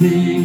Ik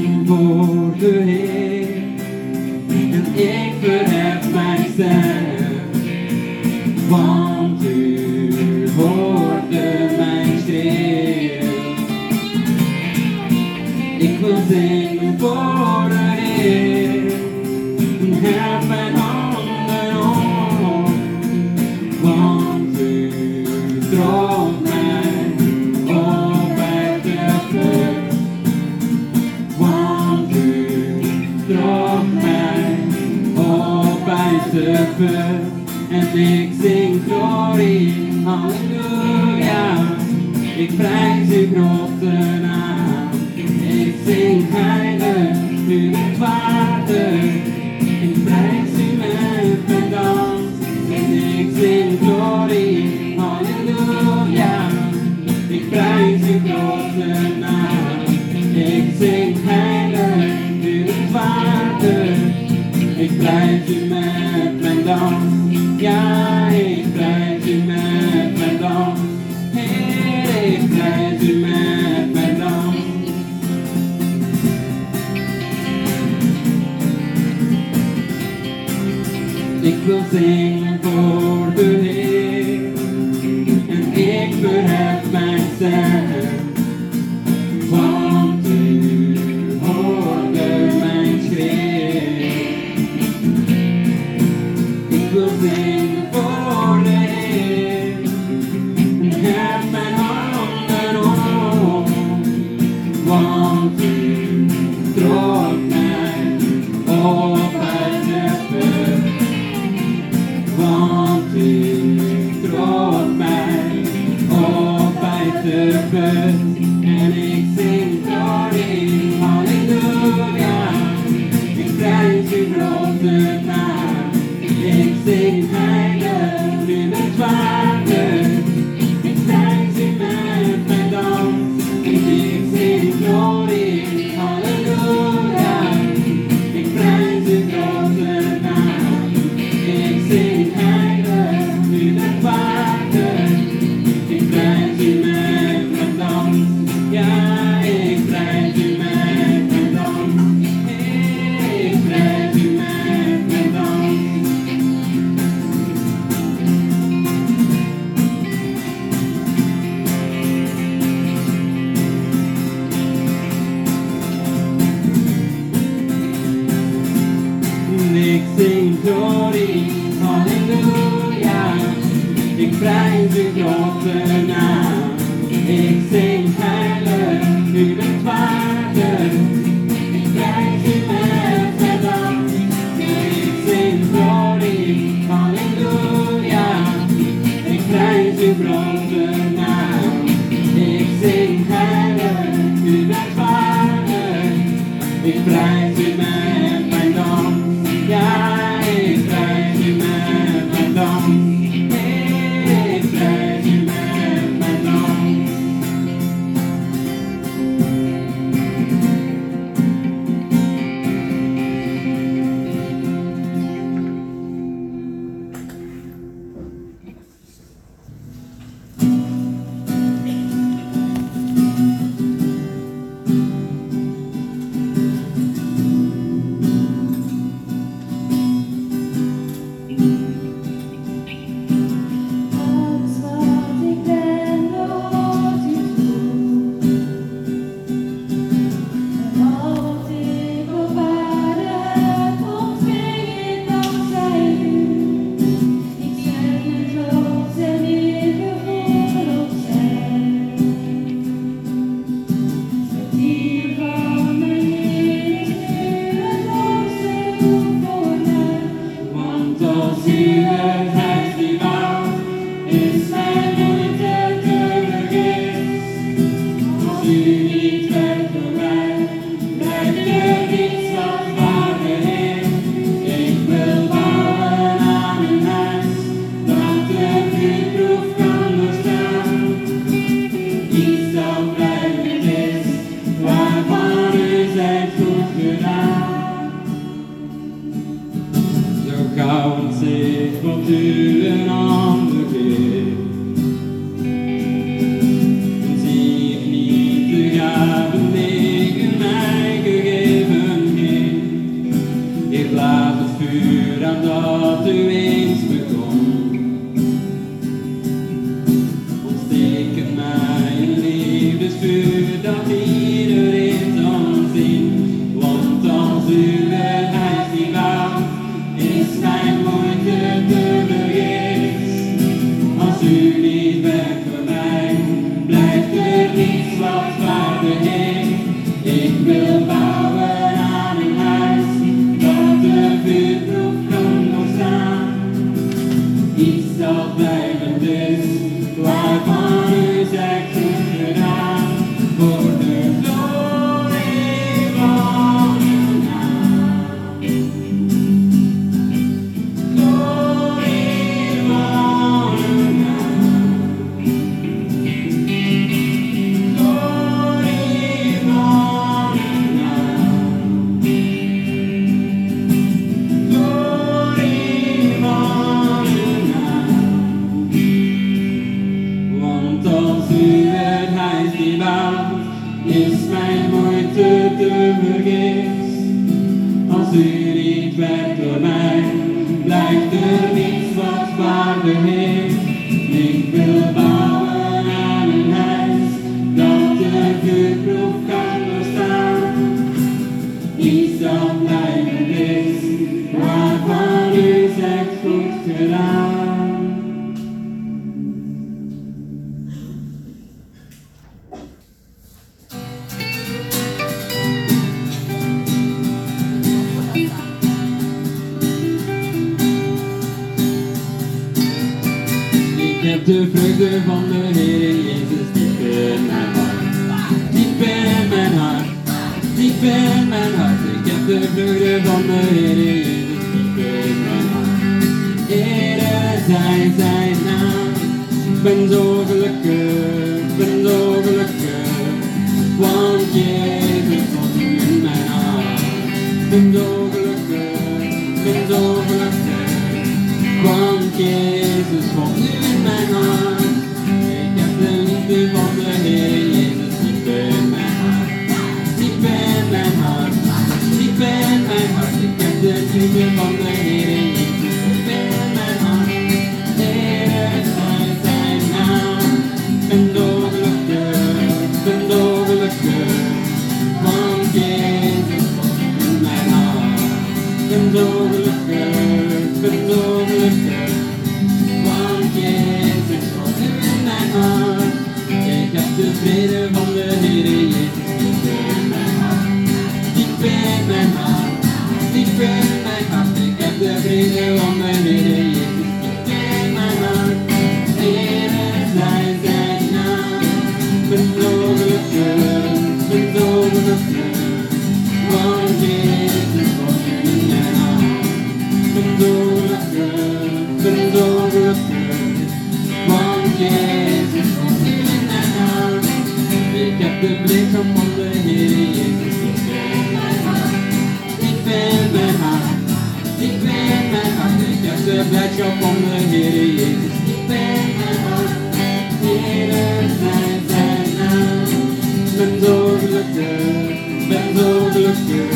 ik ben zo gelukkig,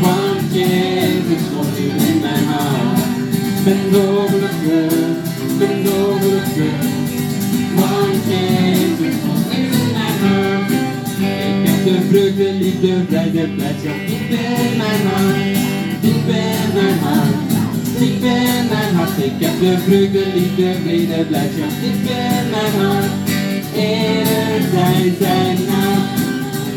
want Jezus zit hier in mijn hart. Ik ben zo gelukkig, ben zo gelukkig, want Jezus zit in mijn hart. Ik heb de vreugde, liefde, vrijde, blijdschap, ik ben mijn hart, ik ben mijn hart. Ik ben mijn hart, ik heb de vreugde, liefde, vrede, blijdschap, ik ben mijn hart. Ere zij zijn naam.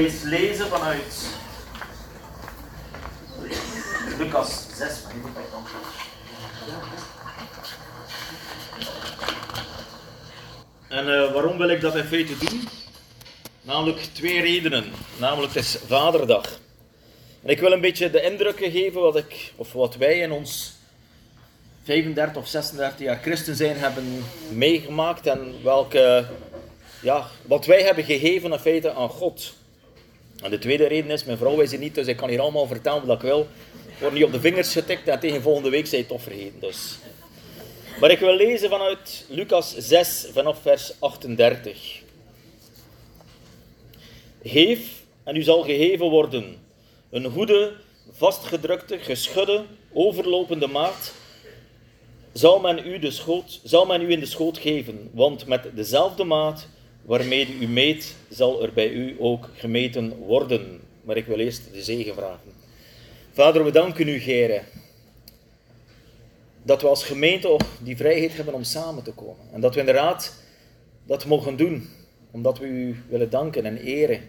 Iets lezen vanuit Lucas 6, maar die moet ik dan. En eh, waarom wil ik dat in feite doen? Namelijk twee redenen. Namelijk, het is Vaderdag. En ik wil een beetje de indrukken geven wat, ik, of wat wij in ons 35 of 36 jaar christen zijn hebben meegemaakt en welke, ja, wat wij hebben gegeven in feite aan God. En de tweede reden is, mijn vrouw is hier niet, dus ik kan hier allemaal vertellen wat ik wil. Ik word niet op de vingers getikt en tegen volgende week zij het toch vergeten. Dus. Maar ik wil lezen vanuit Lucas 6, vanaf vers 38. Geef en u zal gegeven worden. Een goede, vastgedrukte, geschudde, overlopende maat zal men, u de schoot, zal men u in de schoot geven. Want met dezelfde maat waarmee u meet, zal er bij u ook gemeten worden. Maar ik wil eerst de zegen vragen. Vader, we danken u, Gere, dat we als gemeente ook die vrijheid hebben om samen te komen. En dat we inderdaad dat mogen doen, omdat we u willen danken en eren.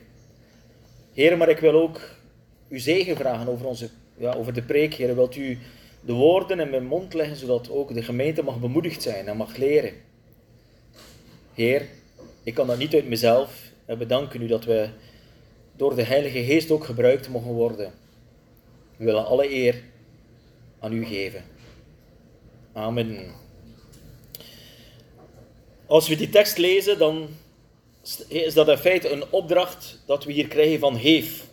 Heer, maar ik wil ook uw zegen vragen over, onze, ja, over de preek. Heer, wilt u de woorden in mijn mond leggen, zodat ook de gemeente mag bemoedigd zijn en mag leren. Heer, ik kan dat niet uit mezelf. We danken u dat we door de Heilige Geest ook gebruikt mogen worden. We willen alle eer aan u geven. Amen. Als we die tekst lezen, dan is dat in feite een opdracht dat we hier krijgen van geef.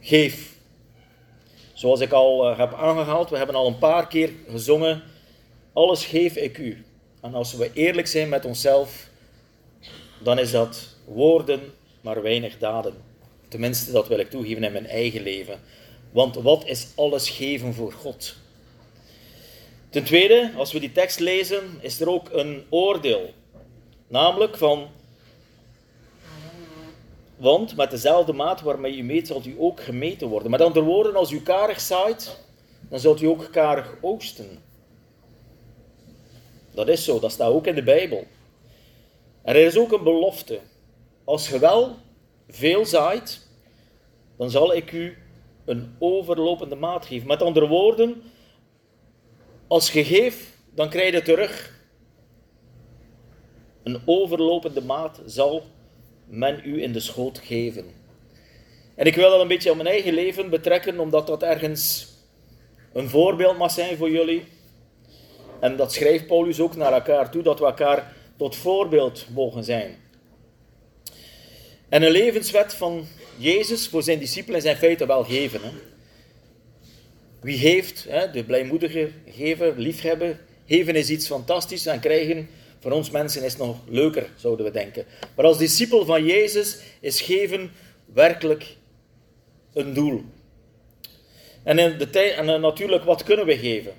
Geef. Zoals ik al eh, heb aangehaald, we hebben al een paar keer gezongen, alles geef ik u. En als we eerlijk zijn met onszelf, dan is dat woorden, maar weinig daden. Tenminste, dat wil ik toegeven in mijn eigen leven. Want wat is alles geven voor God? Ten tweede, als we die tekst lezen, is er ook een oordeel. Namelijk van, want met dezelfde maat waarmee u meet, zult u ook gemeten worden. Met andere woorden, als u karig zaait, dan zult u ook karig oogsten. Dat is zo, dat staat ook in de Bijbel. Er is ook een belofte. Als je wel veel zaait, dan zal ik u een overlopende maat geven. Met andere woorden, als je geeft, dan krijg je terug. Een overlopende maat zal men u in de schoot geven. En ik wil dat een beetje op mijn eigen leven betrekken, omdat dat ergens een voorbeeld mag zijn voor jullie. En dat schrijft Paulus ook naar elkaar toe, dat we elkaar tot voorbeeld mogen zijn. En een levenswet van Jezus voor zijn discipelen is in feite wel geven. Hè? Wie heeft, hè, de blijmoedige gever, liefhebben, geven is iets fantastisch en krijgen voor ons mensen is nog leuker, zouden we denken. Maar als discipel van Jezus is geven werkelijk een doel. En, in de en natuurlijk, wat kunnen we geven?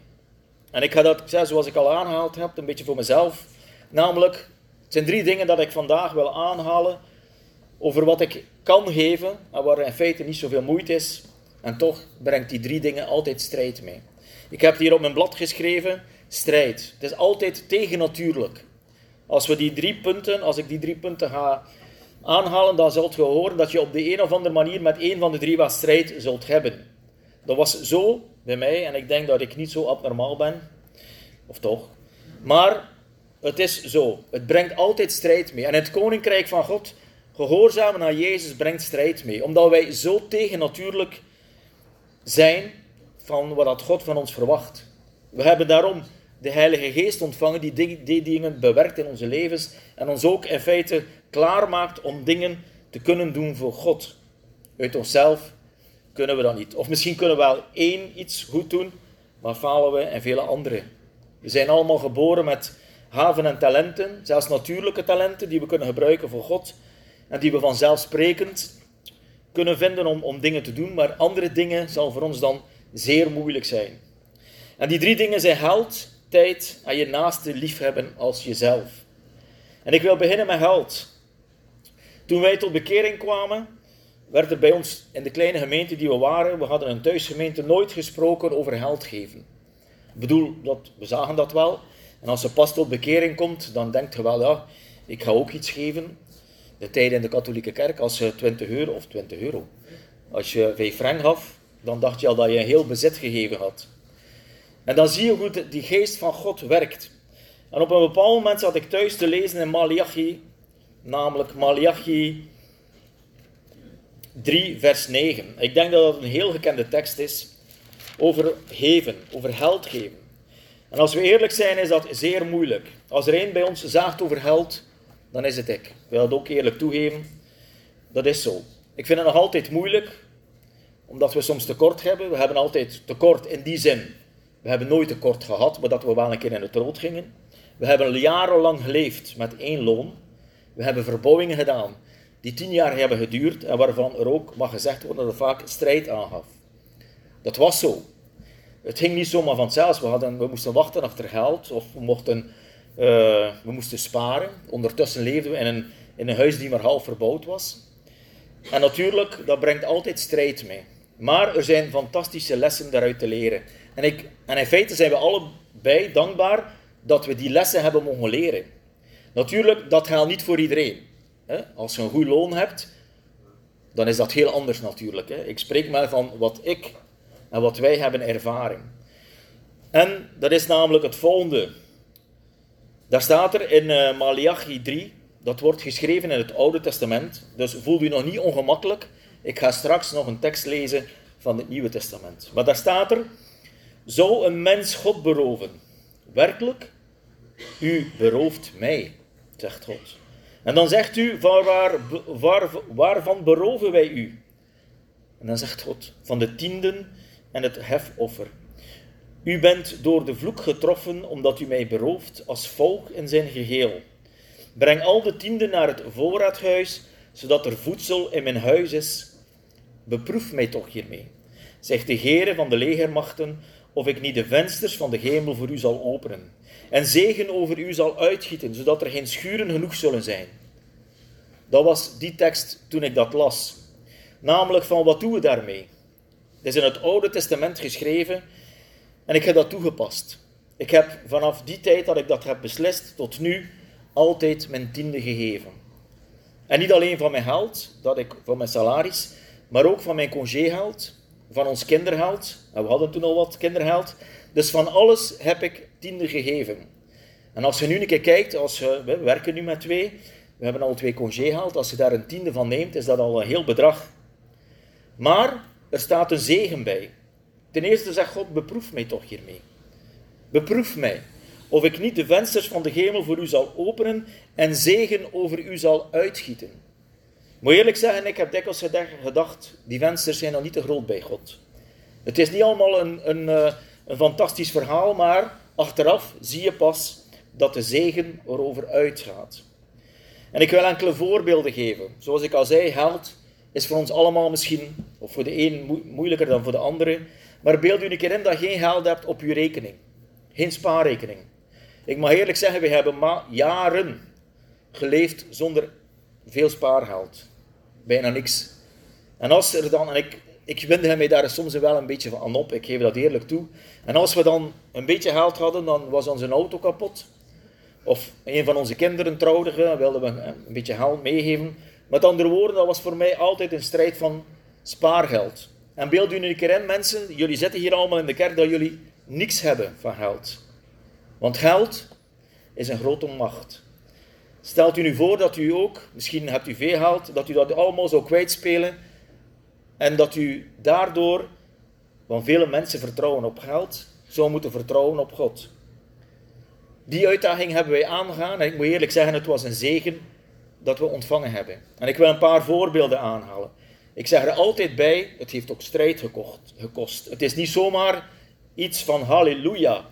En ik ga dat, zoals ik al aangehaald heb, een beetje voor mezelf. Namelijk, het zijn drie dingen dat ik vandaag wil aanhalen over wat ik kan geven, en waar in feite niet zoveel moeite is. En toch brengt die drie dingen altijd strijd mee. Ik heb hier op mijn blad geschreven, strijd. Het is altijd tegennatuurlijk. Als we die drie punten, als ik die drie punten ga aanhalen, dan zult je horen dat je op de een of andere manier met één van de drie wat strijd zult hebben. Dat was zo bij mij, en ik denk dat ik niet zo abnormaal ben. Of toch? Maar het is zo. Het brengt altijd strijd mee. En het koninkrijk van God, gehoorzamen aan Jezus, brengt strijd mee. Omdat wij zo tegennatuurlijk zijn van wat God van ons verwacht. We hebben daarom de Heilige Geest ontvangen die die, dingen bewerkt in onze levens en ons ook in feite klaarmaakt om dingen te kunnen doen voor God. Uit onszelf kunnen we dat niet. Of misschien kunnen we wel één iets goed doen, maar falen we in vele andere. We zijn allemaal geboren met haven en talenten, zelfs natuurlijke talenten die we kunnen gebruiken voor God en die we vanzelfsprekend kunnen vinden om, om dingen te doen, maar andere dingen zal voor ons dan zeer moeilijk zijn. En die drie dingen zijn geld, tijd en je naaste liefhebben als jezelf. En ik wil beginnen met geld. Toen wij tot bekering kwamen, werd er bij ons in de kleine gemeente die we waren, we hadden een thuisgemeente, nooit gesproken over geld geven. Ik bedoel, dat, we zagen dat wel. En als je pas tot bekering komt, dan denkt je wel, ja, ik ga ook iets geven. De tijd in de katholieke kerk, als je 20 euro, of 20 euro, als je 5 frank gaf, dan dacht je al dat je een heel bezit gegeven had. En dan zie je hoe die geest van God werkt. En op een bepaald moment zat ik thuis te lezen in Malachi, namelijk Malachi 3, vers 9. Ik denk dat dat een heel gekende tekst is over geven, over geld geven. En als we eerlijk zijn, is dat zeer moeilijk. Als er één bij ons zaagt over geld, dan is het ik. Ik wil het ook eerlijk toegeven. Dat is zo. Ik vind het nog altijd moeilijk, omdat we soms tekort hebben. We hebben altijd tekort in die zin. We hebben nooit tekort gehad, maar dat we wel een keer in het rood gingen. We hebben jarenlang geleefd met één loon. We hebben verbouwingen gedaan die tien jaar hebben geduurd en waarvan er ook mag gezegd worden dat er vaak strijd aangaf. Dat was zo. Het ging niet zomaar vanzelf. We, hadden, we moesten wachten achter geld of we, mochten, uh, we moesten sparen. Ondertussen leefden we in een, in een huis die maar half verbouwd was. En natuurlijk, dat brengt altijd strijd mee. Maar er zijn fantastische lessen daaruit te leren. En, ik, en in feite zijn we allebei dankbaar dat we die lessen hebben mogen leren. Natuurlijk, dat geldt niet voor iedereen. Als je een goed loon hebt, dan is dat heel anders natuurlijk. Ik spreek maar van wat ik en wat wij hebben ervaring. En dat is namelijk het volgende. Daar staat er in uh, Malachi 3, dat wordt geschreven in het Oude Testament. Dus voel u nog niet ongemakkelijk. Ik ga straks nog een tekst lezen van het Nieuwe Testament. Maar daar staat er, zou een mens God beroven? Werkelijk, u berooft mij, zegt God. En dan zegt u, waar, waar, waar, waarvan beroven wij u? En dan zegt God, van de tienden en het hefoffer. U bent door de vloek getroffen omdat u mij berooft als volk in zijn geheel. Breng al de tienden naar het voorraadhuis, zodat er voedsel in mijn huis is. Beproef mij toch hiermee, zegt de Heere van de legermachten, of ik niet de vensters van de hemel voor u zal openen en zegen over u zal uitgieten, zodat er geen schuren genoeg zullen zijn. Dat was die tekst toen ik dat las. Namelijk van wat doen we daarmee? Het is in het Oude Testament geschreven en ik heb dat toegepast. Ik heb vanaf die tijd dat ik dat heb beslist tot nu altijd mijn tiende gegeven. En niet alleen van mijn geld, dat ik, van mijn salaris, maar ook van mijn congégeld, van ons kindergeld. En we hadden toen al wat kindergeld. Dus van alles heb ik tiende gegeven. En als je nu een keer kijkt, als we werken nu met twee, we hebben al twee congé gehaald, als je daar een tiende van neemt, is dat al een heel bedrag. Maar er staat een zegen bij. Ten eerste zegt God, beproef mij toch hiermee. Beproef mij, of ik niet de vensters van de hemel voor u zal openen en zegen over u zal uitgieten. Moet eerlijk zeggen, ik heb dikwijls gedacht, die vensters zijn nog niet te groot bij God. Het is niet allemaal een, een, eh, een fantastisch verhaal, maar achteraf zie je pas dat de zegen erover uitgaat. En ik wil enkele voorbeelden geven. Zoals ik al zei, geld is voor ons allemaal misschien, of voor de een moeilijker dan voor de andere. Maar beeld u een keer in dat je geen geld hebt op uw rekening. Geen spaarrekening. Ik mag eerlijk zeggen, we hebben maar jaren geleefd zonder veel spaargeld. Bijna niks. En als er dan, en ik, ik winde mij daar soms wel een beetje van op, ik geef dat eerlijk toe. En als we dan een beetje geld hadden, dan was onze auto kapot. Of een van onze kinderen trouwde, wilden we een beetje geld meegeven. Met andere woorden, dat was voor mij altijd een strijd van spaargeld. En beeld u nu een keer in, mensen, jullie zitten hier allemaal in de kerk dat jullie niks hebben van geld. Want geld is een grote macht. Stelt u nu voor dat u ook, misschien hebt u veel geld, dat u dat allemaal zou kwijtspelen en dat u daardoor, want vele mensen vertrouwen op geld, zou moeten vertrouwen op God. Die uitdaging hebben wij aangegaan en ik moet eerlijk zeggen, het was een zegen dat we ontvangen hebben. En ik wil een paar voorbeelden aanhalen. Ik zeg er altijd bij, het heeft ook strijd gekocht, gekost. Het is niet zomaar iets van halleluja.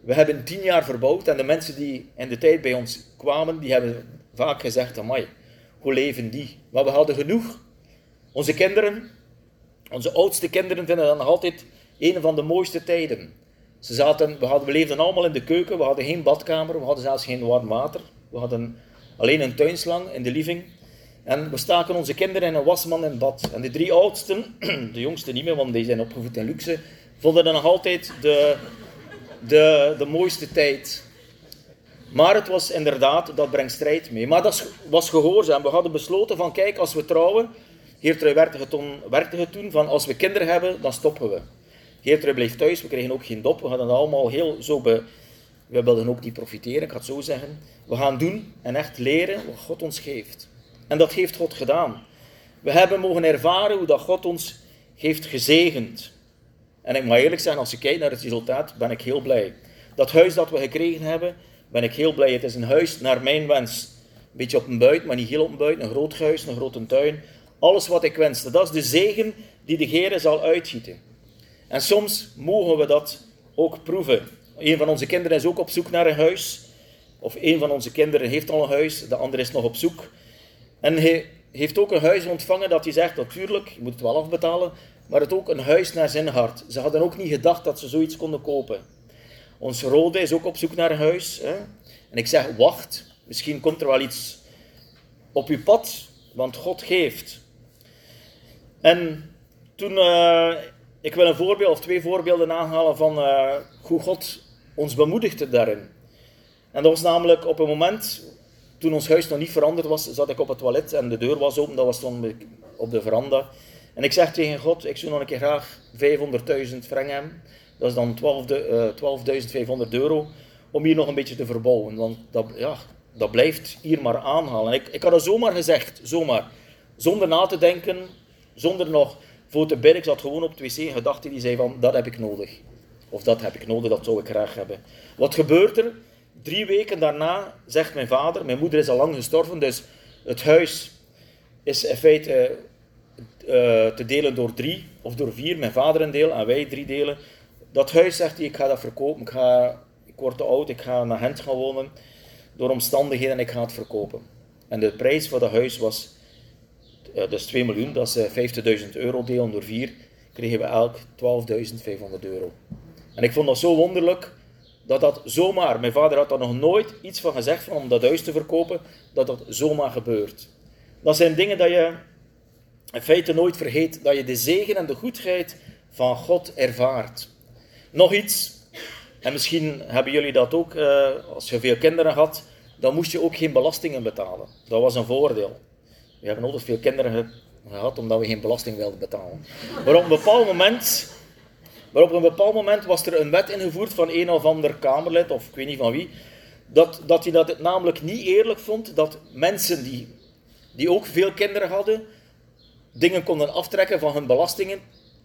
We hebben tien jaar verbouwd en de mensen die in de tijd bij ons kwamen, die hebben vaak gezegd, amai, hoe leven die? Maar we hadden genoeg. Onze kinderen, onze oudste kinderen vinden dat nog altijd een van de mooiste tijden. Ze zaten, we, hadden, we leefden allemaal in de keuken, we hadden geen badkamer, we hadden zelfs geen warm water. We hadden alleen een tuinslang in de living. En we staken onze kinderen in een wasman in bad. En de drie oudsten, de jongste niet meer, want die zijn opgevoed in luxe, vonden dat nog altijd de, de, de mooiste tijd. Maar het was inderdaad, dat brengt strijd mee. Maar dat was gehoorzaam. We hadden besloten van, kijk, als we trouwen, hier werkte het werkte toen van, als we kinderen hebben, dan stoppen we. Geertrui bleef thuis, we kregen ook geen dop. We hadden allemaal heel zo be... We wilden ook niet profiteren, ik ga het zo zeggen. We gaan doen en echt leren wat God ons geeft. En dat heeft God gedaan. We hebben mogen ervaren hoe dat God ons heeft gezegend. En ik moet eerlijk zeggen, als je kijkt naar het resultaat, ben ik heel blij. Dat huis dat we gekregen hebben, ben ik heel blij. Het is een huis naar mijn wens. Een beetje op een buiten, maar niet heel op een buiten. Een groot huis, een grote tuin. Alles wat ik wenste. Dat is de zegen die de Heer zal uitgieten. En soms mogen we dat ook proeven. Een van onze kinderen is ook op zoek naar een huis. Of een van onze kinderen heeft al een huis, de andere is nog op zoek. En hij heeft ook een huis ontvangen dat hij zegt, natuurlijk, je moet het wel afbetalen, maar het ook een huis naar zijn hart. Ze hadden ook niet gedacht dat ze zoiets konden kopen. Ons Rode is ook op zoek naar een huis. Hè? En ik zeg, wacht, misschien komt er wel iets op uw pad, want God geeft. En toen uh, ik wil een voorbeeld of twee voorbeelden aanhalen van uh, hoe God ons bemoedigde daarin. En dat was namelijk op een moment, toen ons huis nog niet veranderd was, zat ik op het toilet en de deur was open, dat was dan op de veranda. En ik zeg tegen God, ik zou nog een keer graag 500.000 frank. Dat is dan 12.500 uh, euro, om hier nog een beetje te verbouwen. Want dat, ja, dat blijft hier maar aanhalen. ik, ik had het zomaar gezegd, zomaar. Zonder na te denken, zonder nog voor de berg zat gewoon op het wc gedachte die zei van, dat heb ik nodig. Of dat heb ik nodig, dat zou ik graag hebben. Wat gebeurt er? Drie weken daarna zegt mijn vader, mijn moeder is al lang gestorven, dus het huis is in feite uh, te delen door drie of door vier. Mijn vader een deel en wij drie delen. Dat huis zegt hij, ik ga dat verkopen, ik, ga, ik word te oud, ik ga naar Gent gaan wonen. door omstandigheden en ik ga het verkopen. En de prijs voor dat huis was eh, dus 2 miljoen, dat is eh, 50.000 euro, delen door 4, kregen we elk 12.500 euro. En ik vond dat zo wonderlijk, dat dat zomaar, mijn vader had daar nog nooit iets van gezegd van om dat huis te verkopen, dat dat zomaar gebeurt. Dat zijn dingen dat je in feite nooit vergeet, dat je de zegen en de goedheid van God ervaart. Nog iets, en misschien hebben jullie dat ook, eh, als je veel kinderen had, dan moest je ook geen belastingen betalen. Dat was een voordeel. We hebben altijd veel kinderen ge- gehad omdat we geen belasting wilden betalen. Maar op een bepaald moment, maar op een bepaald moment was er een wet ingevoerd van een of ander Kamerlid, of ik weet niet van wie, dat, dat hij dat het namelijk niet eerlijk vond dat mensen die, die ook veel kinderen hadden, dingen konden aftrekken van hun belastingen,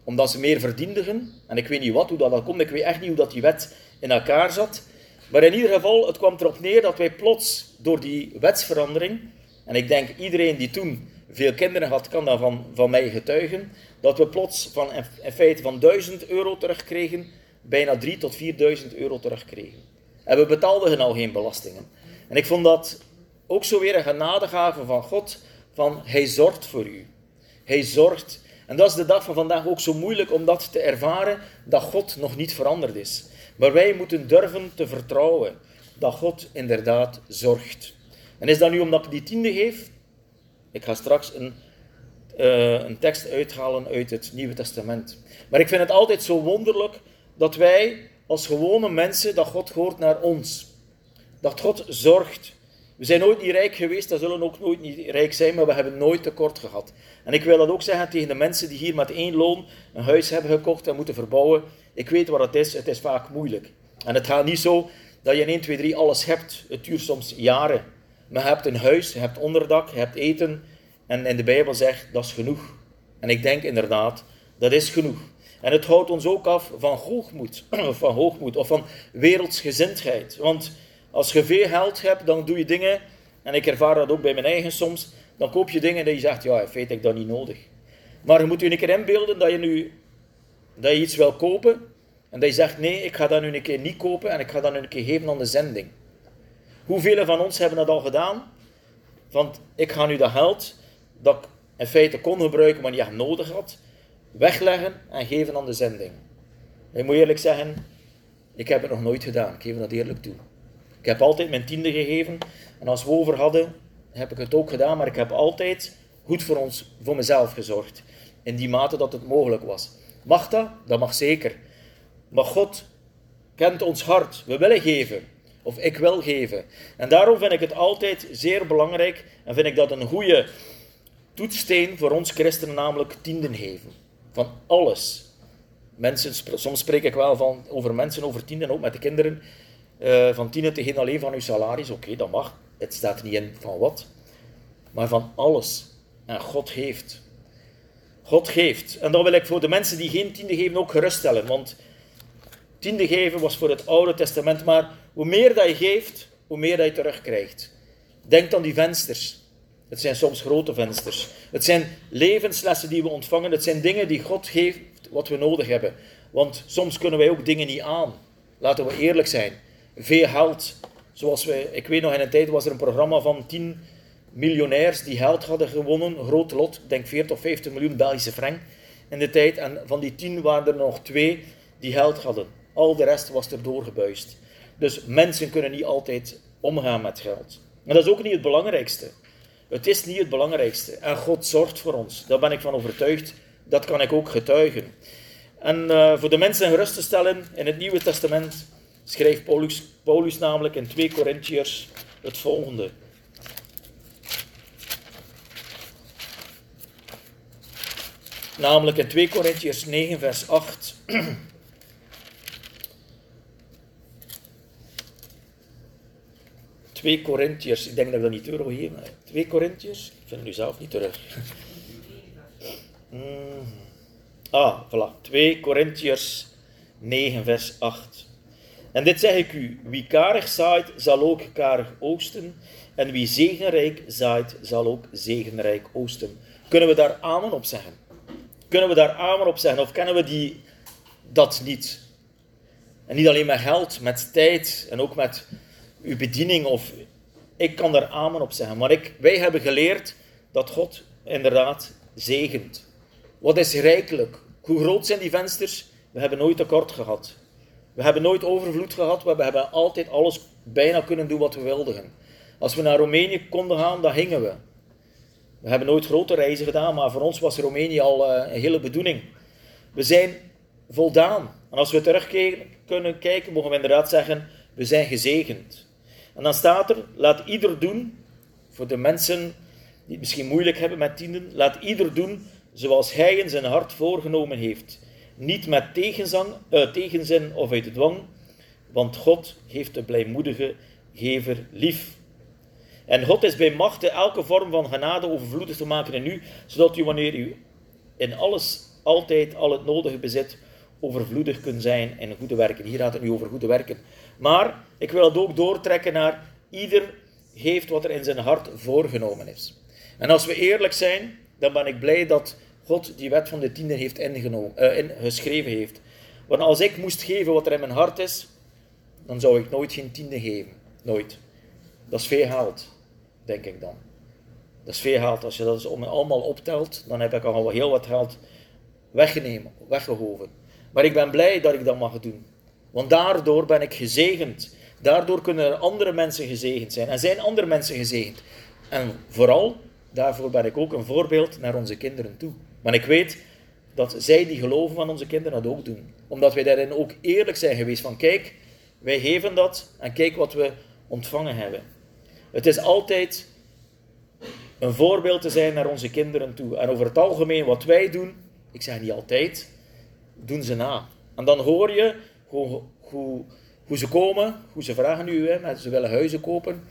omdat ze meer verdienden. En ik weet niet wat, hoe dat, dat komt, ik weet echt niet hoe dat die wet in elkaar zat. Maar in ieder geval, het kwam erop neer dat wij plots door die wetsverandering, en ik denk iedereen die toen veel kinderen had, kan daarvan van mij getuigen, dat we plots van, in feite van 1000 euro terugkregen, bijna 3 tot 4000 euro terugkregen. En we betaalden al geen belastingen. En ik vond dat ook zo weer een genadegave van God, van Hij zorgt voor u. Hij zorgt. En dat is de dag van vandaag ook zo moeilijk om dat te ervaren, dat God nog niet veranderd is. Maar wij moeten durven te vertrouwen dat God inderdaad zorgt. En is dat nu omdat ik die tiende geef? Ik ga straks een, eh, een tekst uithalen uit het Nieuwe Testament. Maar ik vind het altijd zo wonderlijk dat wij als gewone mensen, dat God hoort naar ons. Dat God zorgt. We zijn nooit niet rijk geweest, dat zullen ook nooit niet rijk zijn, maar we hebben nooit tekort gehad. En ik wil dat ook zeggen tegen de mensen die hier met één loon een huis hebben gekocht en moeten verbouwen. Ik weet wat het is, het is vaak moeilijk. En het gaat niet zo dat je in 1, 2, 3 alles hebt. Het duurt soms jaren. Maar je hebt een huis, je hebt onderdak, je hebt eten. En in de Bijbel zegt, dat is genoeg. En ik denk inderdaad, dat is genoeg. En het houdt ons ook af van hoogmoed, of van hoogmoed, of van wereldsgezindheid. Want als je veel geld hebt, dan doe je dingen, en ik ervaar dat ook bij mijn eigen soms, dan koop je dingen dat je zegt, ja, in feite ik dat niet nodig. Maar je moet je een keer inbeelden dat je nu dat je iets wil kopen, en dat je zegt, nee, ik ga dat nu een keer niet kopen, en ik ga dat nu een keer geven aan de zending. Hoeveel van ons hebben dat al gedaan? Want ik ga nu dat geld, dat ik in feite kon gebruiken, maar niet echt nodig had, wegleggen en geven aan de zending. Ik moet eerlijk zeggen, ik heb het nog nooit gedaan. Ik geef dat eerlijk toe. Ik heb altijd mijn tiende gegeven. En als we over hadden, heb ik het ook gedaan. Maar ik heb altijd goed voor ons, voor mezelf gezorgd. In die mate dat het mogelijk was. Mag dat? Dat mag zeker. Maar God kent ons hart. We willen geven. Of ik wil geven. En daarom vind ik het altijd zeer belangrijk. En vind ik dat een goede toetssteen voor ons christenen, namelijk tienden geven. Van alles. Mensen, soms spreek ik wel van, over mensen, over tienden, ook met de kinderen. eh, van tienen te geven alleen van uw salaris. Oké, dat mag. Het staat niet in van wat. Maar van alles. En God geeft. God geeft. En dan wil ik voor de mensen die geen tiende geven ook geruststellen. Want tiende geven was voor het Oude Testament. Maar hoe meer dat je geeft, hoe meer dat je terugkrijgt. Denk aan die vensters. Het zijn soms grote vensters. Het zijn levenslessen die we ontvangen. Het zijn dingen die God geeft wat we nodig hebben. Want soms kunnen wij ook dingen niet aan. Laten we eerlijk zijn. Veel geld. Zoals we, ik weet nog in een tijd was er een programma van 10 miljonairs die geld hadden gewonnen. Groot lot, ik denk 40 of 50 miljoen Belgische frank in de tijd. En van die 10 waren er nog twee die geld hadden. Al de rest was er doorgebuist. Dus mensen kunnen niet altijd omgaan met geld. En dat is ook niet het belangrijkste. Het is niet het belangrijkste. En God zorgt voor ons. Daar ben ik van overtuigd. Dat kan ik ook getuigen. En eh, voor de mensen gerust te stellen, in het Nieuwe Testament schrijft Paulus, Paulus namelijk in 2 Korintiërs het volgende. Namelijk in 2 Korintiërs 9, vers 8. Twee Korintiërs, ik denk dat ik dat niet terug wil geven. 2 Korintiërs, ik vind het nu zelf niet terug. Mm. Ah, voilà. 2 Korintiërs 9, vers 8. En dit zeg ik u: wie karig zaait, zal ook karig oogsten. En wie zegenrijk zaait, zal ook zegenrijk oogsten. Kunnen we daar amen op zeggen? Kunnen we daar amen op zeggen? Of kennen we die, dat niet? En niet alleen met geld, met tijd en ook met uw bediening of Ik kan daar amen op zeggen. Maar ik, wij hebben geleerd dat God inderdaad zegent. Wat is rijkelijk? Hoe groot zijn die vensters? We hebben nooit tekort gehad. We hebben nooit overvloed gehad. We hebben altijd alles bijna kunnen doen wat we wilden. Als we naar Roemenië konden gaan, dan gingen we. We hebben nooit grote reizen gedaan, maar voor ons was Roemenië al eh, een hele bedoeling. We zijn voldaan. En als we terug kunnen kijken, mogen we inderdaad zeggen, we zijn gezegend. En dan staat er, laat ieder doen, voor de mensen die het misschien moeilijk hebben met tienden, laat ieder doen zoals hij in zijn hart voorgenomen heeft. Niet met tegenzang, uh, tegenzin of uit dwang, want God heeft de blijmoedige gever lief. En God is bij machte elke vorm van genade overvloedig te maken in u, zodat u wanneer u in alles altijd al het nodige bezit, overvloedig kunt zijn in goede werken. Hier gaat het nu over goede werken. Maar ik wil het ook doortrekken naar ieder heeft wat er in zijn hart voorgenomen is. En als we eerlijk zijn, dan ben ik blij dat God die wet van de tiende heeft uh, in, geschreven heeft. Want als ik moest geven wat er in mijn hart is, dan zou ik nooit geen tiende geven. Nooit. Dat is veel geld, denk ik dan. Dat is veel geld. Als je dat allemaal optelt, dan heb ik al heel wat geld weggenemen, weggehoven. Maar ik ben blij dat ik dat mag doen. Want daardoor ben ik gezegend. Daardoor kunnen er andere mensen gezegend zijn. En zijn andere mensen gezegend. En vooral, daarvoor ben ik ook een voorbeeld naar onze kinderen toe. Maar ik weet dat zij die geloven van onze kinderen dat ook doen. Omdat wij daarin ook eerlijk zijn geweest van kijk, wij geven dat en kijk wat we ontvangen hebben. Het is altijd een voorbeeld te zijn naar onze kinderen toe. En over het algemeen wat wij doen, ik zeg niet altijd, doen ze na. En dan hoor je hoe, hoe, hoe ze komen, hoe ze vragen u, hè, ze willen huizen kopen.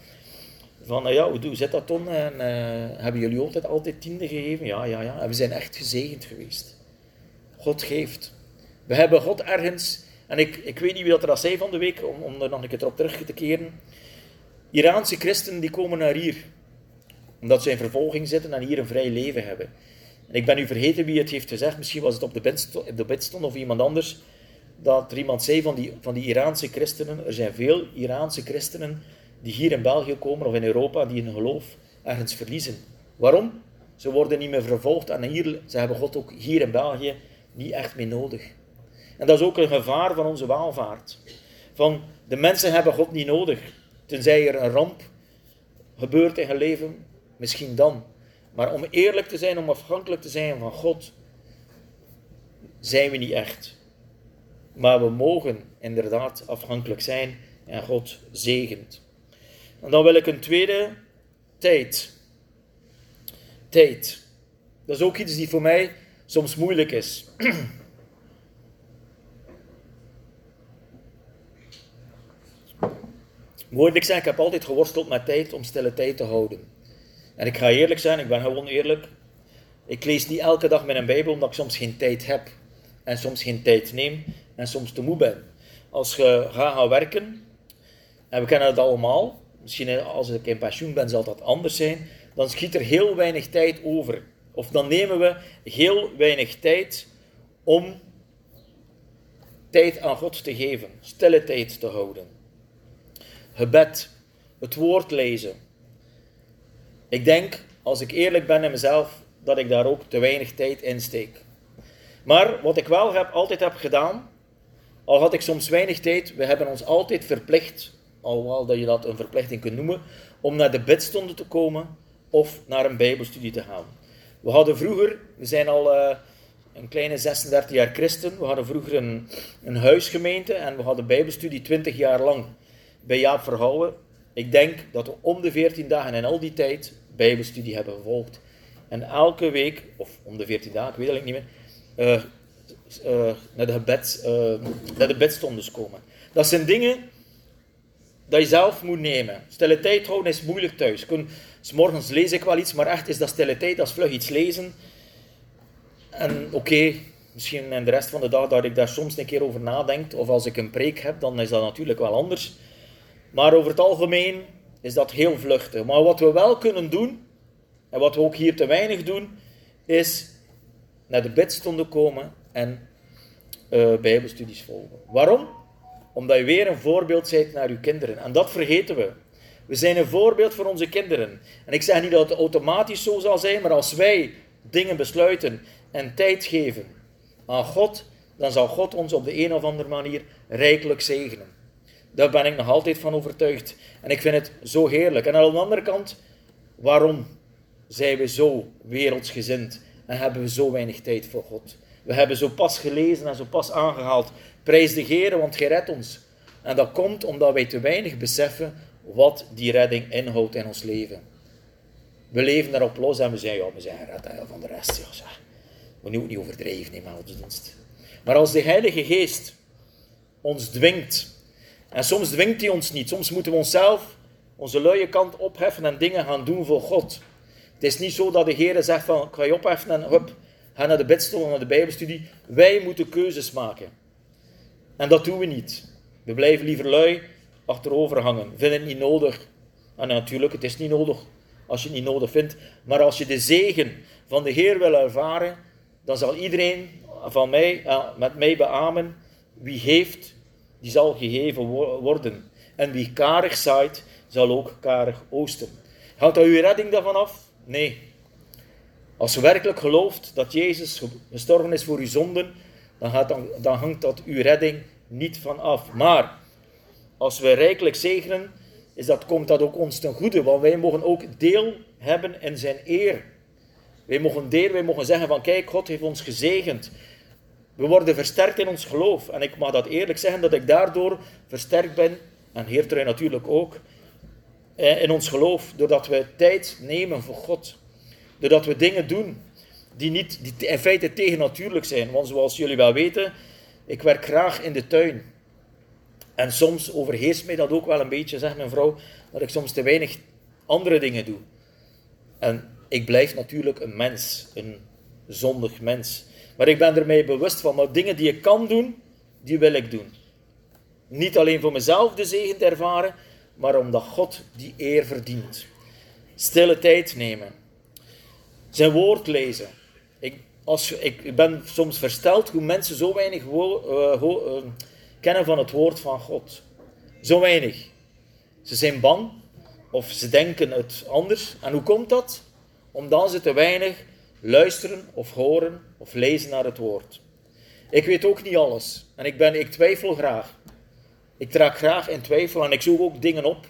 Van, uh, ja, hoe zit dat dan? En, uh, hebben jullie altijd, altijd tiende gegeven? Ja, ja, ja. En we zijn echt gezegend geweest. God geeft. We hebben God ergens, en ik, ik weet niet wie dat er al zei van de week, om, om er nog een keer op terug te keren. Iraanse christenen die komen naar hier, omdat ze in vervolging zitten en hier een vrij leven hebben. En ik ben nu vergeten wie het heeft gezegd, misschien was het op de bid, op of iemand anders, dat er iemand zei van die, van die Iraanse christenen, er zijn veel Iraanse christenen die hier in België komen of in Europa, die hun geloof ergens verliezen. Waarom? Ze worden niet meer vervolgd en hier, ze hebben God ook hier in België niet echt meer nodig. En dat is ook een gevaar van onze waalvaart. Van de mensen hebben God niet nodig. Tenzij er een ramp gebeurt in hun leven, misschien dan. Maar om eerlijk te zijn, om afhankelijk te zijn van God, zijn we niet echt. Maar we mogen inderdaad afhankelijk zijn en God zegent. En dan wil ik een tweede tijd. Tijd. Dat is ook iets die voor mij soms moeilijk is. Ik zeggen, ik heb altijd geworsteld met tijd om stille tijd te houden. En ik ga eerlijk zijn, ik ben gewoon eerlijk. Ik lees niet elke dag mijn Bijbel omdat ik soms geen tijd heb. En soms geen tijd neem en soms te moe ben. Als je gaat gaan werken, en we kennen het allemaal, misschien als ik in pensioen ben zal dat anders zijn, dan schiet er heel weinig tijd over. Of dan nemen we heel weinig tijd om tijd aan God te geven, stille tijd te houden. Gebed, het woord lezen, ik denk, als ik eerlijk ben in mezelf, dat ik daar ook te weinig tijd in steek. Maar wat ik wel heb, altijd heb gedaan, al had ik soms weinig tijd, we hebben ons altijd verplicht, alhoewel dat je dat een verplichting kunt noemen, om naar de bidstonden te komen of naar een bijbelstudie te gaan. We hadden vroeger, we zijn al uh, een kleine 36 jaar christen, we hadden vroeger een, een huisgemeente en we hadden bijbelstudie 20 jaar lang bij Jaap Verhouwen. Ik denk dat we om de 14 dagen en al die tijd Bijbelstudie hebben gevolgd. En elke week, of om de 14 dagen, ik weet het niet meer, uh, uh, naar, de gebed, uh, naar de bedstondes komen. Dat zijn dingen dat je zelf moet nemen. Stille tijd houden is moeilijk thuis. S morgens lees ik wel iets, maar echt is dat stille tijd, dat is vlug iets lezen. En oké, misschien in de rest van de dag dat ik daar soms een keer over nadenk, of als ik een preek heb, dan is dat natuurlijk wel anders. Maar over het algemeen is dat heel vluchtig. Maar wat we wel kunnen doen, en wat we ook hier te weinig doen, is naar de bidstonden komen en uh, bijbelstudies volgen. Waarom? Omdat je weer een voorbeeld bent naar je kinderen. En dat vergeten we. We zijn een voorbeeld voor onze kinderen. En ik zeg niet dat het automatisch zo zal zijn, maar als wij dingen besluiten en tijd geven aan God, dan zal God ons op de een of andere manier rijkelijk zegenen. Daar ben ik nog altijd van overtuigd. En ik vind het zo heerlijk. En aan de andere kant, waarom zijn we zo wereldsgezind en hebben we zo weinig tijd voor God? We hebben zo pas gelezen en zo pas aangehaald. Prijs de Heer, want Gij redt ons. En dat komt omdat wij te weinig beseffen wat die redding inhoudt in ons leven. We leven daarop los en we zeggen, ja, we zijn gered van de rest. Ja, zeg. We moeten niet overdrijven in godsdienst. Maar als de Heilige Geest ons dwingt, en soms dwingt hij ons niet, soms moeten we onszelf onze luie kant opheffen en dingen gaan doen voor God. Het is niet zo dat de Heer zegt van, ga je opheffen en hup, ga naar de bidstol, naar de bijbelstudie. Wij moeten keuzes maken. En dat doen we niet. We blijven liever lui achterover hangen. Vinden het niet nodig. En natuurlijk, het is niet nodig als je het niet nodig vindt. Maar als je de zegen van de Heer wil ervaren, dan zal iedereen van mij, eh, met mij beamen. Wie geeft, die zal gegeven worden. En wie karig zaait, zal ook karig oosten. Houdt dat uw redding daarvan af? Nee. Als je werkelijk gelooft dat Jezus gestorven is voor uw zonden, dan, gaat dan, dan hangt dat uw redding niet van af. Maar als we rijkelijk zegenen, is dat, komt dat ook ons ten goede, want wij mogen ook deel hebben in zijn eer. Wij mogen deel, wij mogen zeggen van kijk, God heeft ons gezegend. We worden versterkt in ons geloof. En ik mag dat eerlijk zeggen, dat ik daardoor versterkt ben, en Heertrui natuurlijk ook, eh, in ons geloof, doordat we tijd nemen voor God. Doordat we dingen doen die, niet, die in feite tegennatuurlijk zijn. Want zoals jullie wel weten, ik werk graag in de tuin. En soms overheerst mij dat ook wel een beetje, zegt mijn vrouw, dat ik soms te weinig andere dingen doe. En ik blijf natuurlijk een mens, een zondig mens. Maar ik ben er mij bewust van, maar dingen die ik kan doen, die wil ik doen. Niet alleen voor mezelf de zegen te ervaren, maar omdat God die eer verdient. Stille tijd nemen. Zijn woord lezen. Ik, als, ik, ben soms versteld hoe mensen zo weinig ho, uh, kennen van het woord van God. Zo weinig. Ze zijn bang of ze denken het anders. En hoe komt dat? Omdat ze te weinig luisteren of horen of lezen naar het woord. Ik weet ook niet alles en ik, ben, ik twijfel graag. Ik draag graag in twijfel en ik zoek ook dingen op.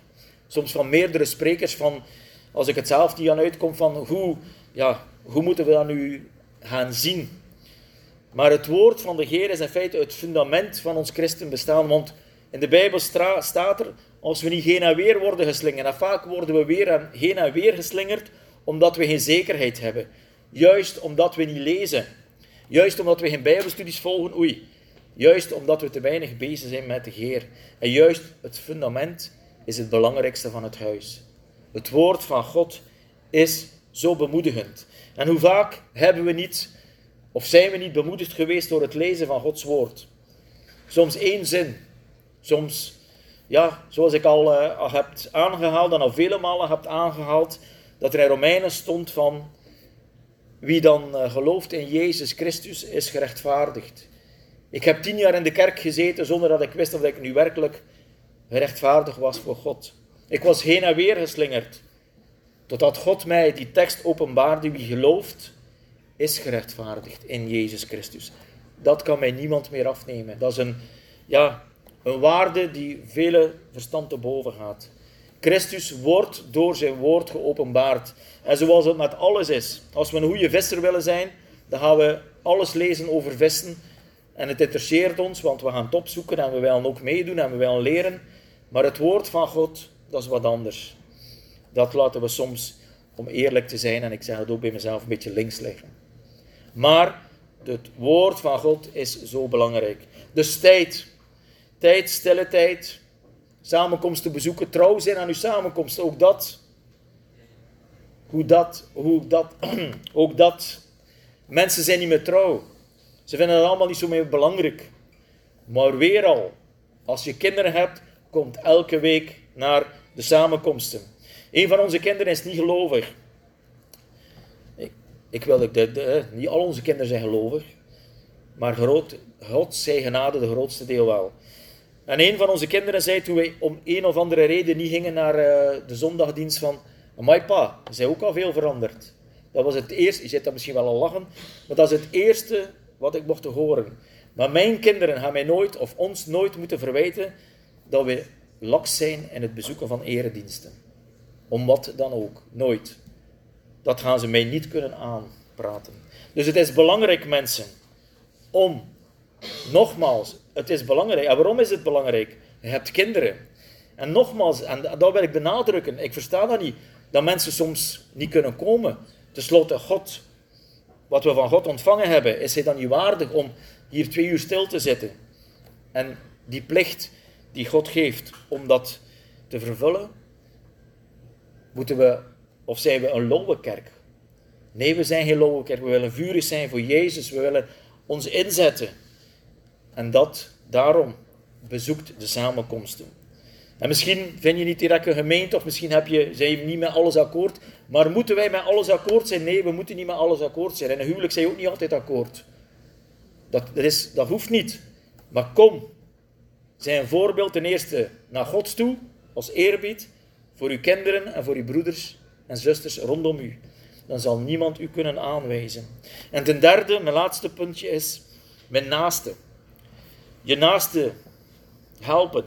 Soms van meerdere sprekers, van, als ik het zelf niet aan uitkom, van hoe, ja, hoe moeten we dat nu gaan zien? Maar het woord van de Heer is in feite het fundament van ons christenbestaan. Want in de Bijbel staat er, als we niet heen en weer worden geslingerd, en vaak worden we weer en heen en weer geslingerd, omdat we geen zekerheid hebben. Juist omdat we niet lezen. Juist omdat we geen Bijbelstudies volgen, oei. Juist omdat we te weinig bezig zijn met de Heer. En juist het fundament is het belangrijkste van het huis. Het woord van God is zo bemoedigend. En hoe vaak hebben we niet, of zijn we niet bemoedigd geweest door het lezen van Gods woord? Soms één zin. Soms, ja, zoals ik al, uh, heb aangehaald en al vele malen heb aangehaald, dat er in Romeinen stond van wie dan uh, gelooft in Jezus Christus is gerechtvaardigd. Ik heb tien jaar in de kerk gezeten zonder dat ik wist of ik nu werkelijk gerechtvaardigd was voor God. Ik was heen en weer geslingerd. Totdat God mij die tekst openbaarde, wie gelooft, is gerechtvaardigd in Jezus Christus. Dat kan mij niemand meer afnemen. Dat is een, ja, een waarde die vele verstand te boven gaat. Christus wordt door zijn woord geopenbaard. En zoals het met alles is. Als we een goede visser willen zijn, dan gaan we alles lezen over vissen. En het interesseert ons, want we gaan het opzoeken en we willen ook meedoen en we willen leren. Maar het woord van God, dat is wat anders. Dat laten we soms, om eerlijk te zijn, en ik zeg het ook bij mezelf, een beetje links liggen. Maar het woord van God is zo belangrijk. Dus tijd. Tijd, stille tijd. Samenkomsten bezoeken, trouw zijn aan uw samenkomsten. Ook dat. Hoe dat, hoe dat, ook dat. Mensen zijn niet meer trouw. Ze vinden het allemaal niet zo meer belangrijk. Maar weer al, als je kinderen hebt, komt elke week naar de samenkomsten. Een van onze kinderen is niet gelovig. Ik, ik wil dat de, niet al onze kinderen zijn gelovig, maar groot, God zij genade de grootste deel wel. En een van onze kinderen zei toen wij om een of andere reden niet gingen naar eh, de zondagdienst van... Amai pa, ze zijn ook al veel veranderd. Dat was het eerste, je zit daar misschien wel al lachen, maar dat is het eerste wat ik mocht horen. Maar mijn kinderen gaan mij nooit, of ons nooit moeten verwijten, dat we laks zijn in het bezoeken van erediensten. Om wat dan ook. Nooit. Dat gaan ze mij niet kunnen aanpraten. Dus het is belangrijk, mensen, om, nogmaals, het is belangrijk. En waarom is het belangrijk? Je hebt kinderen. En nogmaals, en dat wil ik benadrukken, ik versta dat niet, dat mensen soms niet kunnen komen. Ten slotte, God, wat we van God ontvangen hebben, is hij dan niet waardig om hier twee uur stil te zitten? En die plicht die God geeft om dat te vervullen, moeten we, of zijn we een lauwe kerk? Nee, we zijn geen lauwe kerk. We willen vurig zijn voor Jezus. We willen ons inzetten. En dat, daarom bezoekt de samenkomsten. En misschien vind je niet direct een gemeente, of misschien heb je, zijn je niet met alles akkoord. Maar moeten wij met alles akkoord zijn? Nee, we moeten niet met alles akkoord zijn. En een huwelijk zijn ook niet altijd akkoord. Dat, dat, is, dat hoeft niet. Maar kom, zij een voorbeeld ten eerste naar God toe, als eerbied, voor uw kinderen en voor uw broeders en zusters rondom u. Dan zal niemand u kunnen aanwijzen. En ten derde, mijn laatste puntje is, mijn naaste. Je naaste helpen.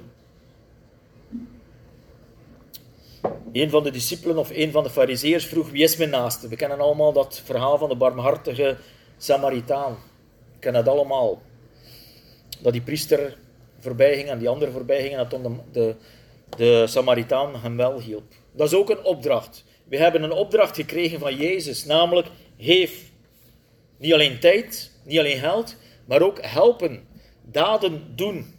Een van de discipelen of een van de fariseërs vroeg, wie is mijn naaste? We kennen allemaal dat verhaal van de barmhartige Samaritaan. We kennen dat allemaal. Dat die priester voorbij ging en die andere voorbij ging en dat de, de, de Samaritaan hem wel hielp. Dat is ook een opdracht. We hebben een opdracht gekregen van Jezus, namelijk geef niet alleen tijd, niet alleen geld, maar ook helpen, daden doen.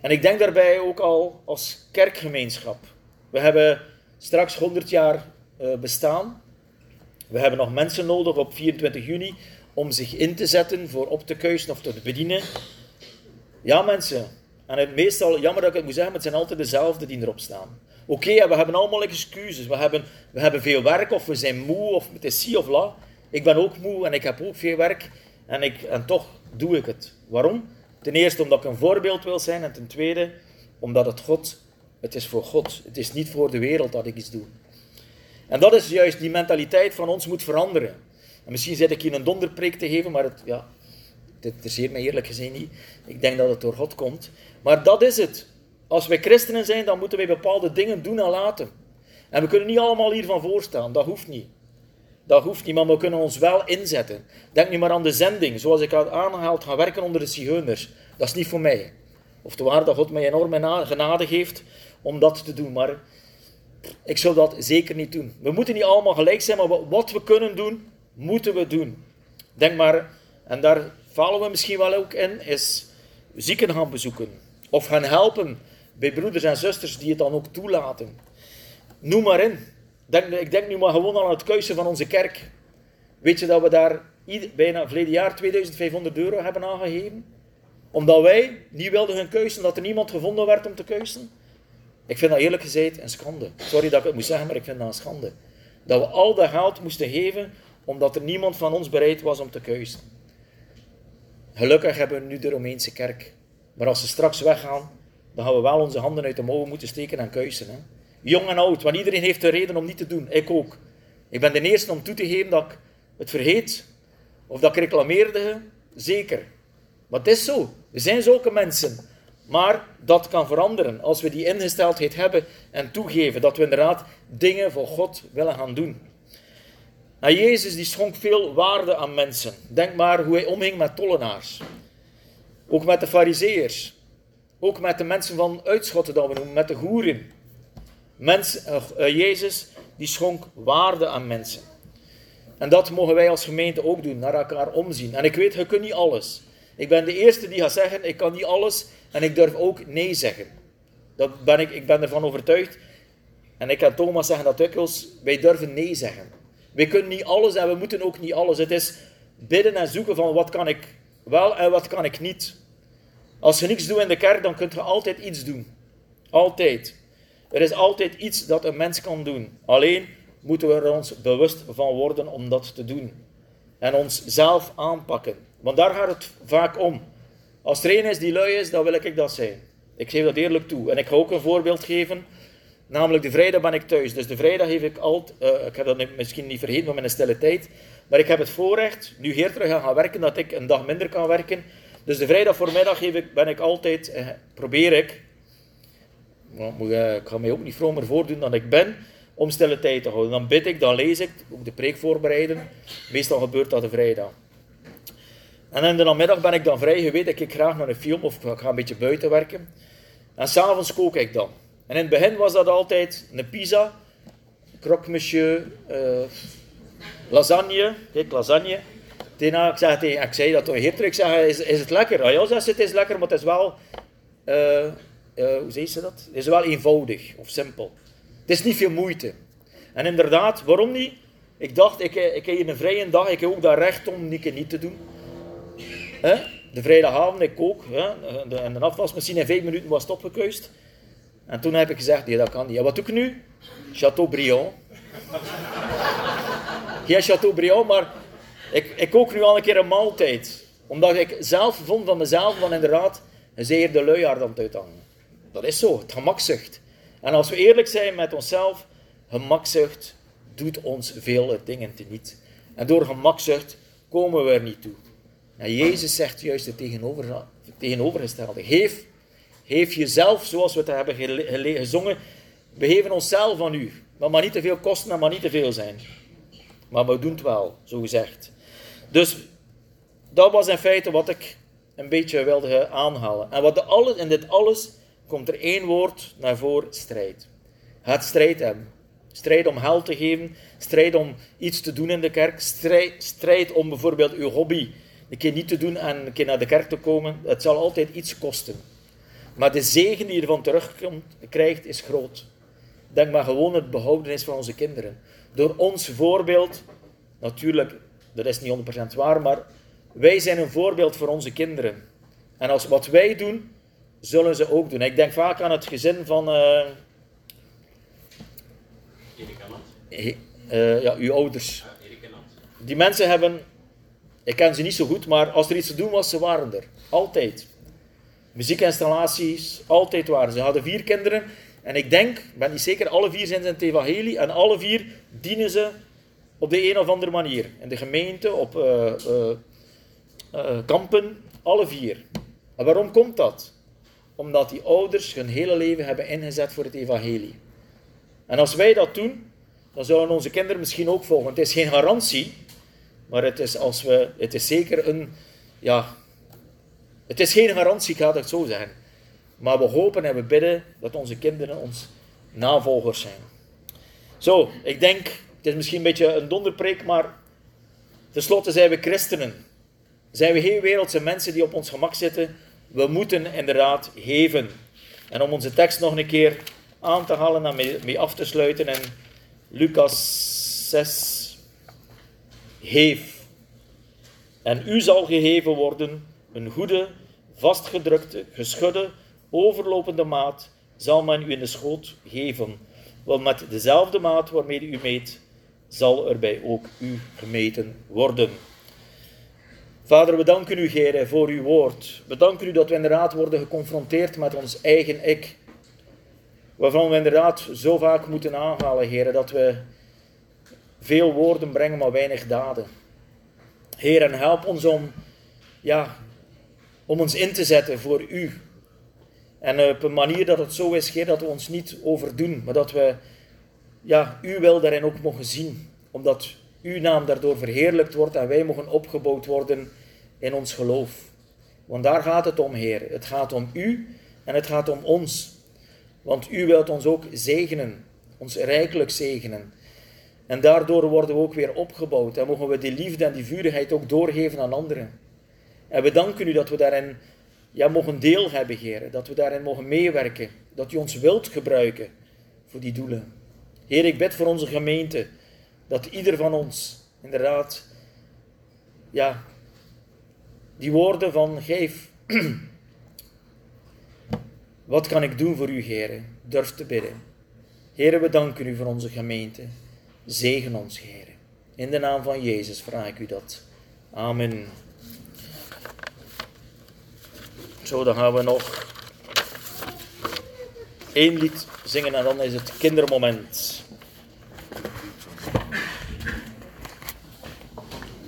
En ik denk daarbij ook al als kerkgemeenschap. We hebben straks 100 jaar eh, bestaan. We hebben nog mensen nodig op 24 juni om zich in te zetten voor op te keuzen of te bedienen. Ja, mensen. En het meestal, jammer dat ik het moet zeggen, maar het zijn altijd dezelfde die erop staan. Oké, we hebben allemaal excuses. We hebben, we hebben veel werk, of we zijn moe, of het is si of la. Ik ben ook moe en ik heb ook veel werk. En, ik, en toch doe ik het. Waarom? Ten eerste omdat ik een voorbeeld wil zijn. En ten tweede omdat het God, het is voor God. Het is niet voor de wereld dat ik iets doe. En dat is juist die mentaliteit van ons moet veranderen. En misschien zit ik hier een donderpreek te geven, maar het, ja, dit interesseert mij eerlijk gezegd niet. Ik denk dat het door God komt. Maar dat is het. Als wij christenen zijn, dan moeten wij bepaalde dingen doen en laten. En we kunnen niet allemaal hiervan voorstaan. Dat hoeft niet. Dat hoeft niet, maar we kunnen ons wel inzetten. Denk nu maar aan de zending. Zoals ik had aangehaald, gaan werken onder de zigeuners. Dat is niet voor mij. Of te waar dat God mij enorme genade geeft om dat te doen. Maar ik zou dat zeker niet doen. We moeten niet allemaal gelijk zijn, maar wat we kunnen doen, moeten we doen. Denk maar, en daar falen we misschien wel ook in, is zieken gaan bezoeken. Of gaan helpen bij broeders en zusters die het dan ook toelaten. Noem maar in. Ik denk nu maar gewoon aan het keuzen van onze kerk. Weet je dat we daar bijna verleden jaar 2500 euro hebben aangegeven? Omdat wij niet wilden gaan keuzen, dat er niemand gevonden werd om te keuzen? Ik vind dat eerlijk gezegd een schande. Sorry dat ik het moet zeggen, maar ik vind dat een schande. Dat we al dat geld moesten geven, omdat er niemand van ons bereid was om te keuzen. Gelukkig hebben we nu de Romeinse kerk. Maar als ze straks weggaan, dan gaan we wel onze handen uit de mouwen moeten steken en keuzen. Hè? Jong en oud, want iedereen heeft de reden om niet te doen. Ik ook. Ik ben de eerste om toe te geven dat ik het vergeet. Of dat ik reclameerde. Zeker. Maar het is zo. We zijn zulke mensen. Maar dat kan veranderen als we die ingesteldheid hebben en toegeven dat we inderdaad dingen voor God willen gaan doen. Nou, Jezus die schonk veel waarde aan mensen. Denk maar hoe hij omging met tollenaars. Ook met de fariseërs. Ook met de mensen van uitschotten dat we noemen, met de goeren. Mens, uh, Jezus die schonk waarde aan mensen. En dat mogen wij als gemeente ook doen, naar elkaar omzien. En ik weet, je kunt niet alles. Ik ben de eerste die gaat zeggen, ik kan niet alles en ik durf ook nee zeggen. Dat ben ik, ik ben ervan overtuigd. En ik kan Thomas zeggen dat dikwijls, wij durven nee zeggen. We kunnen niet alles en we moeten ook niet alles. Het is bidden en zoeken van wat kan ik wel en wat kan ik niet. Als je niets doet in de kerk, dan kun je altijd iets doen. Altijd. Er is altijd iets dat een mens kan doen. Alleen moeten we er ons bewust van worden om dat te doen. En ons zelf aanpakken. Want daar gaat het vaak om. Als er een is die lui is, dan wil ik dat zijn. Ik geef dat eerlijk toe. En ik ga ook een voorbeeld geven. Namelijk de vrijdag ben ik thuis. Dus de vrijdag heb ik altijd, eh, ik heb dat misschien niet vergeten van mijn stille tijd, maar ik heb het voorrecht, nu hier terug gaan werken, dat ik een dag minder kan werken. Dus de vrijdag voormiddag geef ik, ben ik altijd, eh, probeer ik, ik ga mij ook niet vromer voordoen dan ik ben, om stille tijd te houden. Dan bid ik, dan lees ik, ook de preek voorbereiden. Meestal gebeurt dat de vrijdag. En in de namiddag ben ik dan vrij. Je weet, ik kijk graag naar een film of ik ga een beetje buiten werken. En s'avonds kook ik dan. En in het begin was dat altijd een pizza, croque monsieur, eh, lasagne. Kijk, lasagne. Tegen, ik, zeg ik zei dat hier terug. Ik zeg, is, is het lekker? Ah ja, zegt ze, het is lekker, maar het is wel... eh, eh, hoe zei ze dat? Het is wel eenvoudig of simpel. Het is niet veel moeite. En inderdaad, waarom niet? Ik dacht, ik, ik heb hier een vrije dag, ik heb ook dat recht om niet, niet te doen. Hè? De vrijdagavond, ik. Hè? De, en de afwasmachine in vijf minuten was opgekuist. En toen heb ik gezegd, nee, dat kan niet. Ja, wat doe ik nu? Chateaubriand. Geen Chateaubriand, maar ik, ik kook nu al een keer een maaltijd. Omdat ik zelf vond van mezelf, van inderdaad, een zeer de luiaard aan het uithangen. Dat is zo, het gemakzucht. En als we eerlijk zijn met onszelf, gemakzucht doet ons vele dingen teniet. En door gemakzucht komen we er niet toe. En Jezus zegt juist het tegenover, tegenovergestelde. Geef, geef jezelf, zoals we het hebben gezongen, we geven onszelf aan u. Dat mag niet te veel kosten en mag niet te veel zijn. Maar we doen het wel, zo gezegd. Dus dat was in feite wat ik een beetje wilde aanhalen. En wat de alles, in dit alles komt er één woord naar voren: strijd. Het strijd hebben. Strijd om geld te geven, strijd om iets te doen in de kerk, strijd, strijd om bijvoorbeeld uw hobby een keer niet te doen en een keer naar de kerk te komen. Het zal altijd iets kosten. Maar de zegen die je ervan terugkomt, krijgt, is groot. Denk maar gewoon het behoudenis van onze kinderen. Door ons voorbeeld, natuurlijk, dat is niet 100% waar, maar wij zijn een voorbeeld voor onze kinderen. En als wat wij doen, zullen ze ook doen. Ik denk vaak aan het gezin van eh, he- eh, ja, uw ouders. Die mensen hebben, ik ken ze niet zo goed, maar als er iets te doen was, ze waren er. Altijd. Muziekinstallaties, altijd waren ze. Ze hadden vier kinderen. En ik denk, ik ben niet zeker, alle vier zijn ze in het evangelie. En alle vier dienen ze op de een of andere manier. In de gemeente, op eh, kampen, alle vier. En waarom komt dat? Omdat die ouders hun hele leven hebben ingezet voor het evangelie. En als wij dat doen, dan zullen onze kinderen misschien ook volgen. Het is geen garantie, maar het is, als we, het is zeker een, ja, het is geen garantie, ik ga het zo zeggen. Maar we hopen en we bidden dat onze kinderen ons navolgers zijn. Zo, ik denk, het is misschien een beetje een donderpreek, maar tenslotte zijn we christenen. Zijn we geen wereldse mensen die op ons gemak zitten. We moeten inderdaad geven. En om onze tekst nog een keer aan te halen en mee, af te sluiten in Lucas 6. Geef. En u zal gegeven worden een goede, vastgedrukte, geschudde, overlopende maat zal men u in de schoot geven. Want met dezelfde maat waarmee u meet, zal er bij ook u gemeten worden. Vader, we danken u, Heer, voor uw woord. We danken u dat we inderdaad worden geconfronteerd met ons eigen ik. Waarvan we inderdaad zo vaak moeten aanhalen, Heer, dat we veel woorden brengen, maar weinig daden. Heer, en help ons om, ja, om ons in te zetten voor u. En op een manier dat het zo is, Heer, dat we ons niet overdoen, maar dat we ja, uw wil daarin ook mogen zien. Omdat uw naam daardoor verheerlijkt wordt en wij mogen opgebouwd worden in ons geloof. Want daar gaat het om, Heer. Het gaat om u en het gaat om ons. Want u wilt ons ook zegenen, ons rijkelijk zegenen. En daardoor worden we ook weer opgebouwd en mogen we die liefde en die vurigheid ook doorgeven aan anderen. En we danken u dat we daarin ja, mogen deel hebben, Heer. Dat we daarin mogen meewerken. Dat u ons wilt gebruiken voor die doelen. Heer, ik bid voor onze gemeente dat ieder van ons inderdaad, ja, die woorden van geef. Wat kan ik doen voor u, Heer? Durf te bidden. Heer, we danken u voor onze gemeente. Zegen ons, Heer. In de naam van Jezus vraag ik u dat. Amen. Zo, dan gaan we nog één lied zingen en dan is het kindermoment.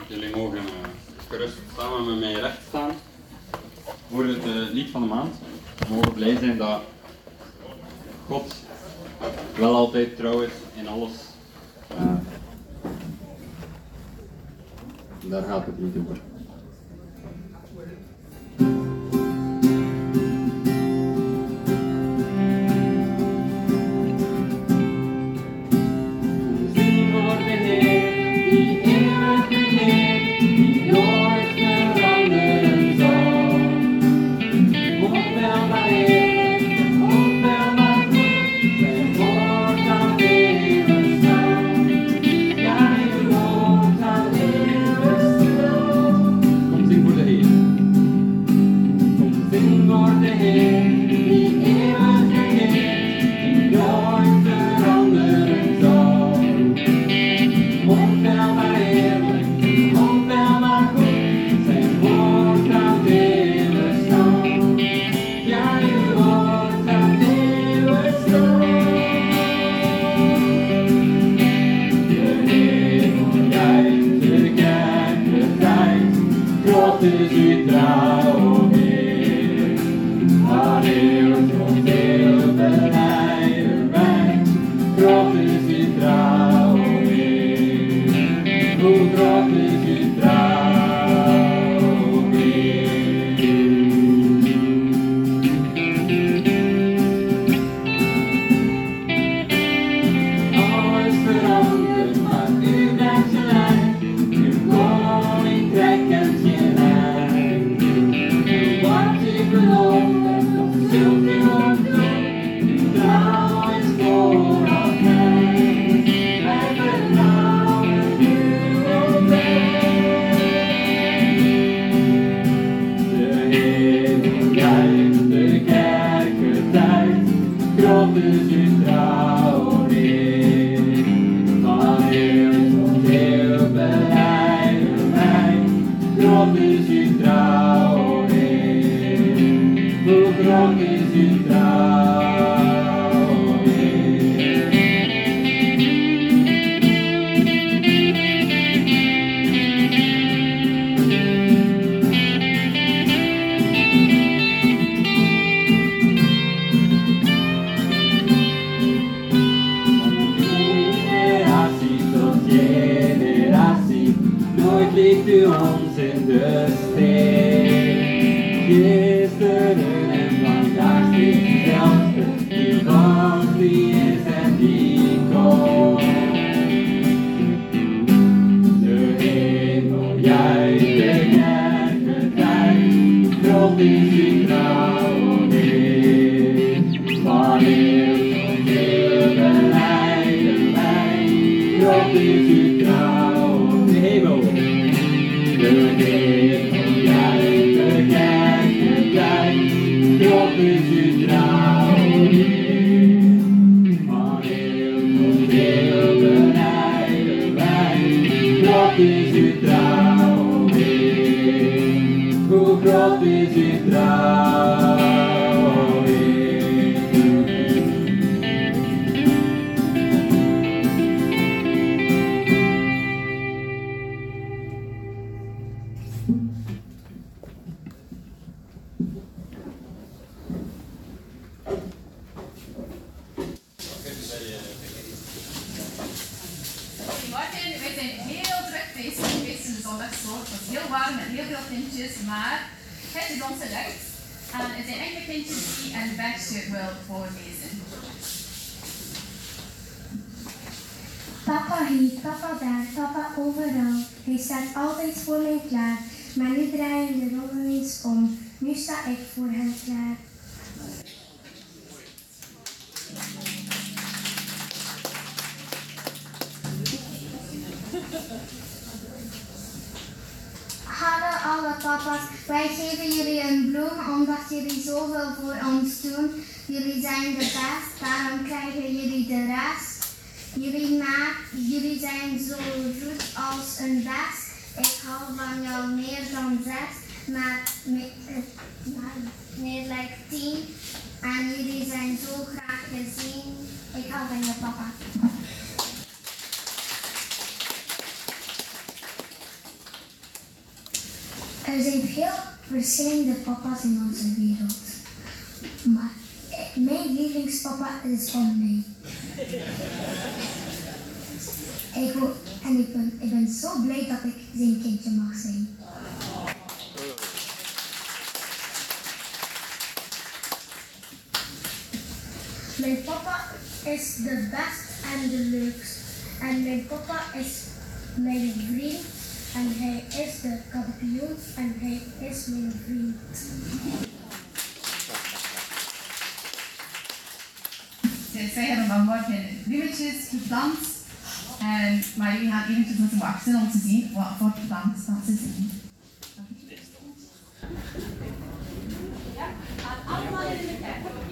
Jullie mogen gerust samen met mij recht staan voor het eh, lied van de maand. We mogen blij zijn dat God wel altijd trouw is in alles. Eh, daar gaat het niet over. Hoe groot is uw Papa hier, papa daar, papa overal. Hij staat altijd voor mij klaar. Maar nu draaien de rollen eens om. Nu sta ik voor hem klaar. Hallo alle papa's, wij geven jullie een bloem omdat jullie zoveel voor ons doen. Jullie zijn de best, daarom krijgen jullie de rest. Jullie, jullie zijn zo goed als een best. Ik hou van jou meer dan zes, maar, me- maar meer lijkt tien. En jullie zijn zo graag gezien. Ik hou van je papa. Er zijn veel verschillende papa's in onze wereld. Maar mijn lievelingspapa is van mij. Ik en ik ben, ik ben zo blij dat ik zijn kindje mag zijn. Mijn papa is de best en de leukst. En mijn papa is mijn vriend. En hij is de kampioen en hij is mijn vriend. zij, zij hebben vanmorgen bloemetjes geplant. En, maar jullie gaan eventjes moeten wachten om te zien wat voor plant dat ze zien. Ja, allemaal in de kerk.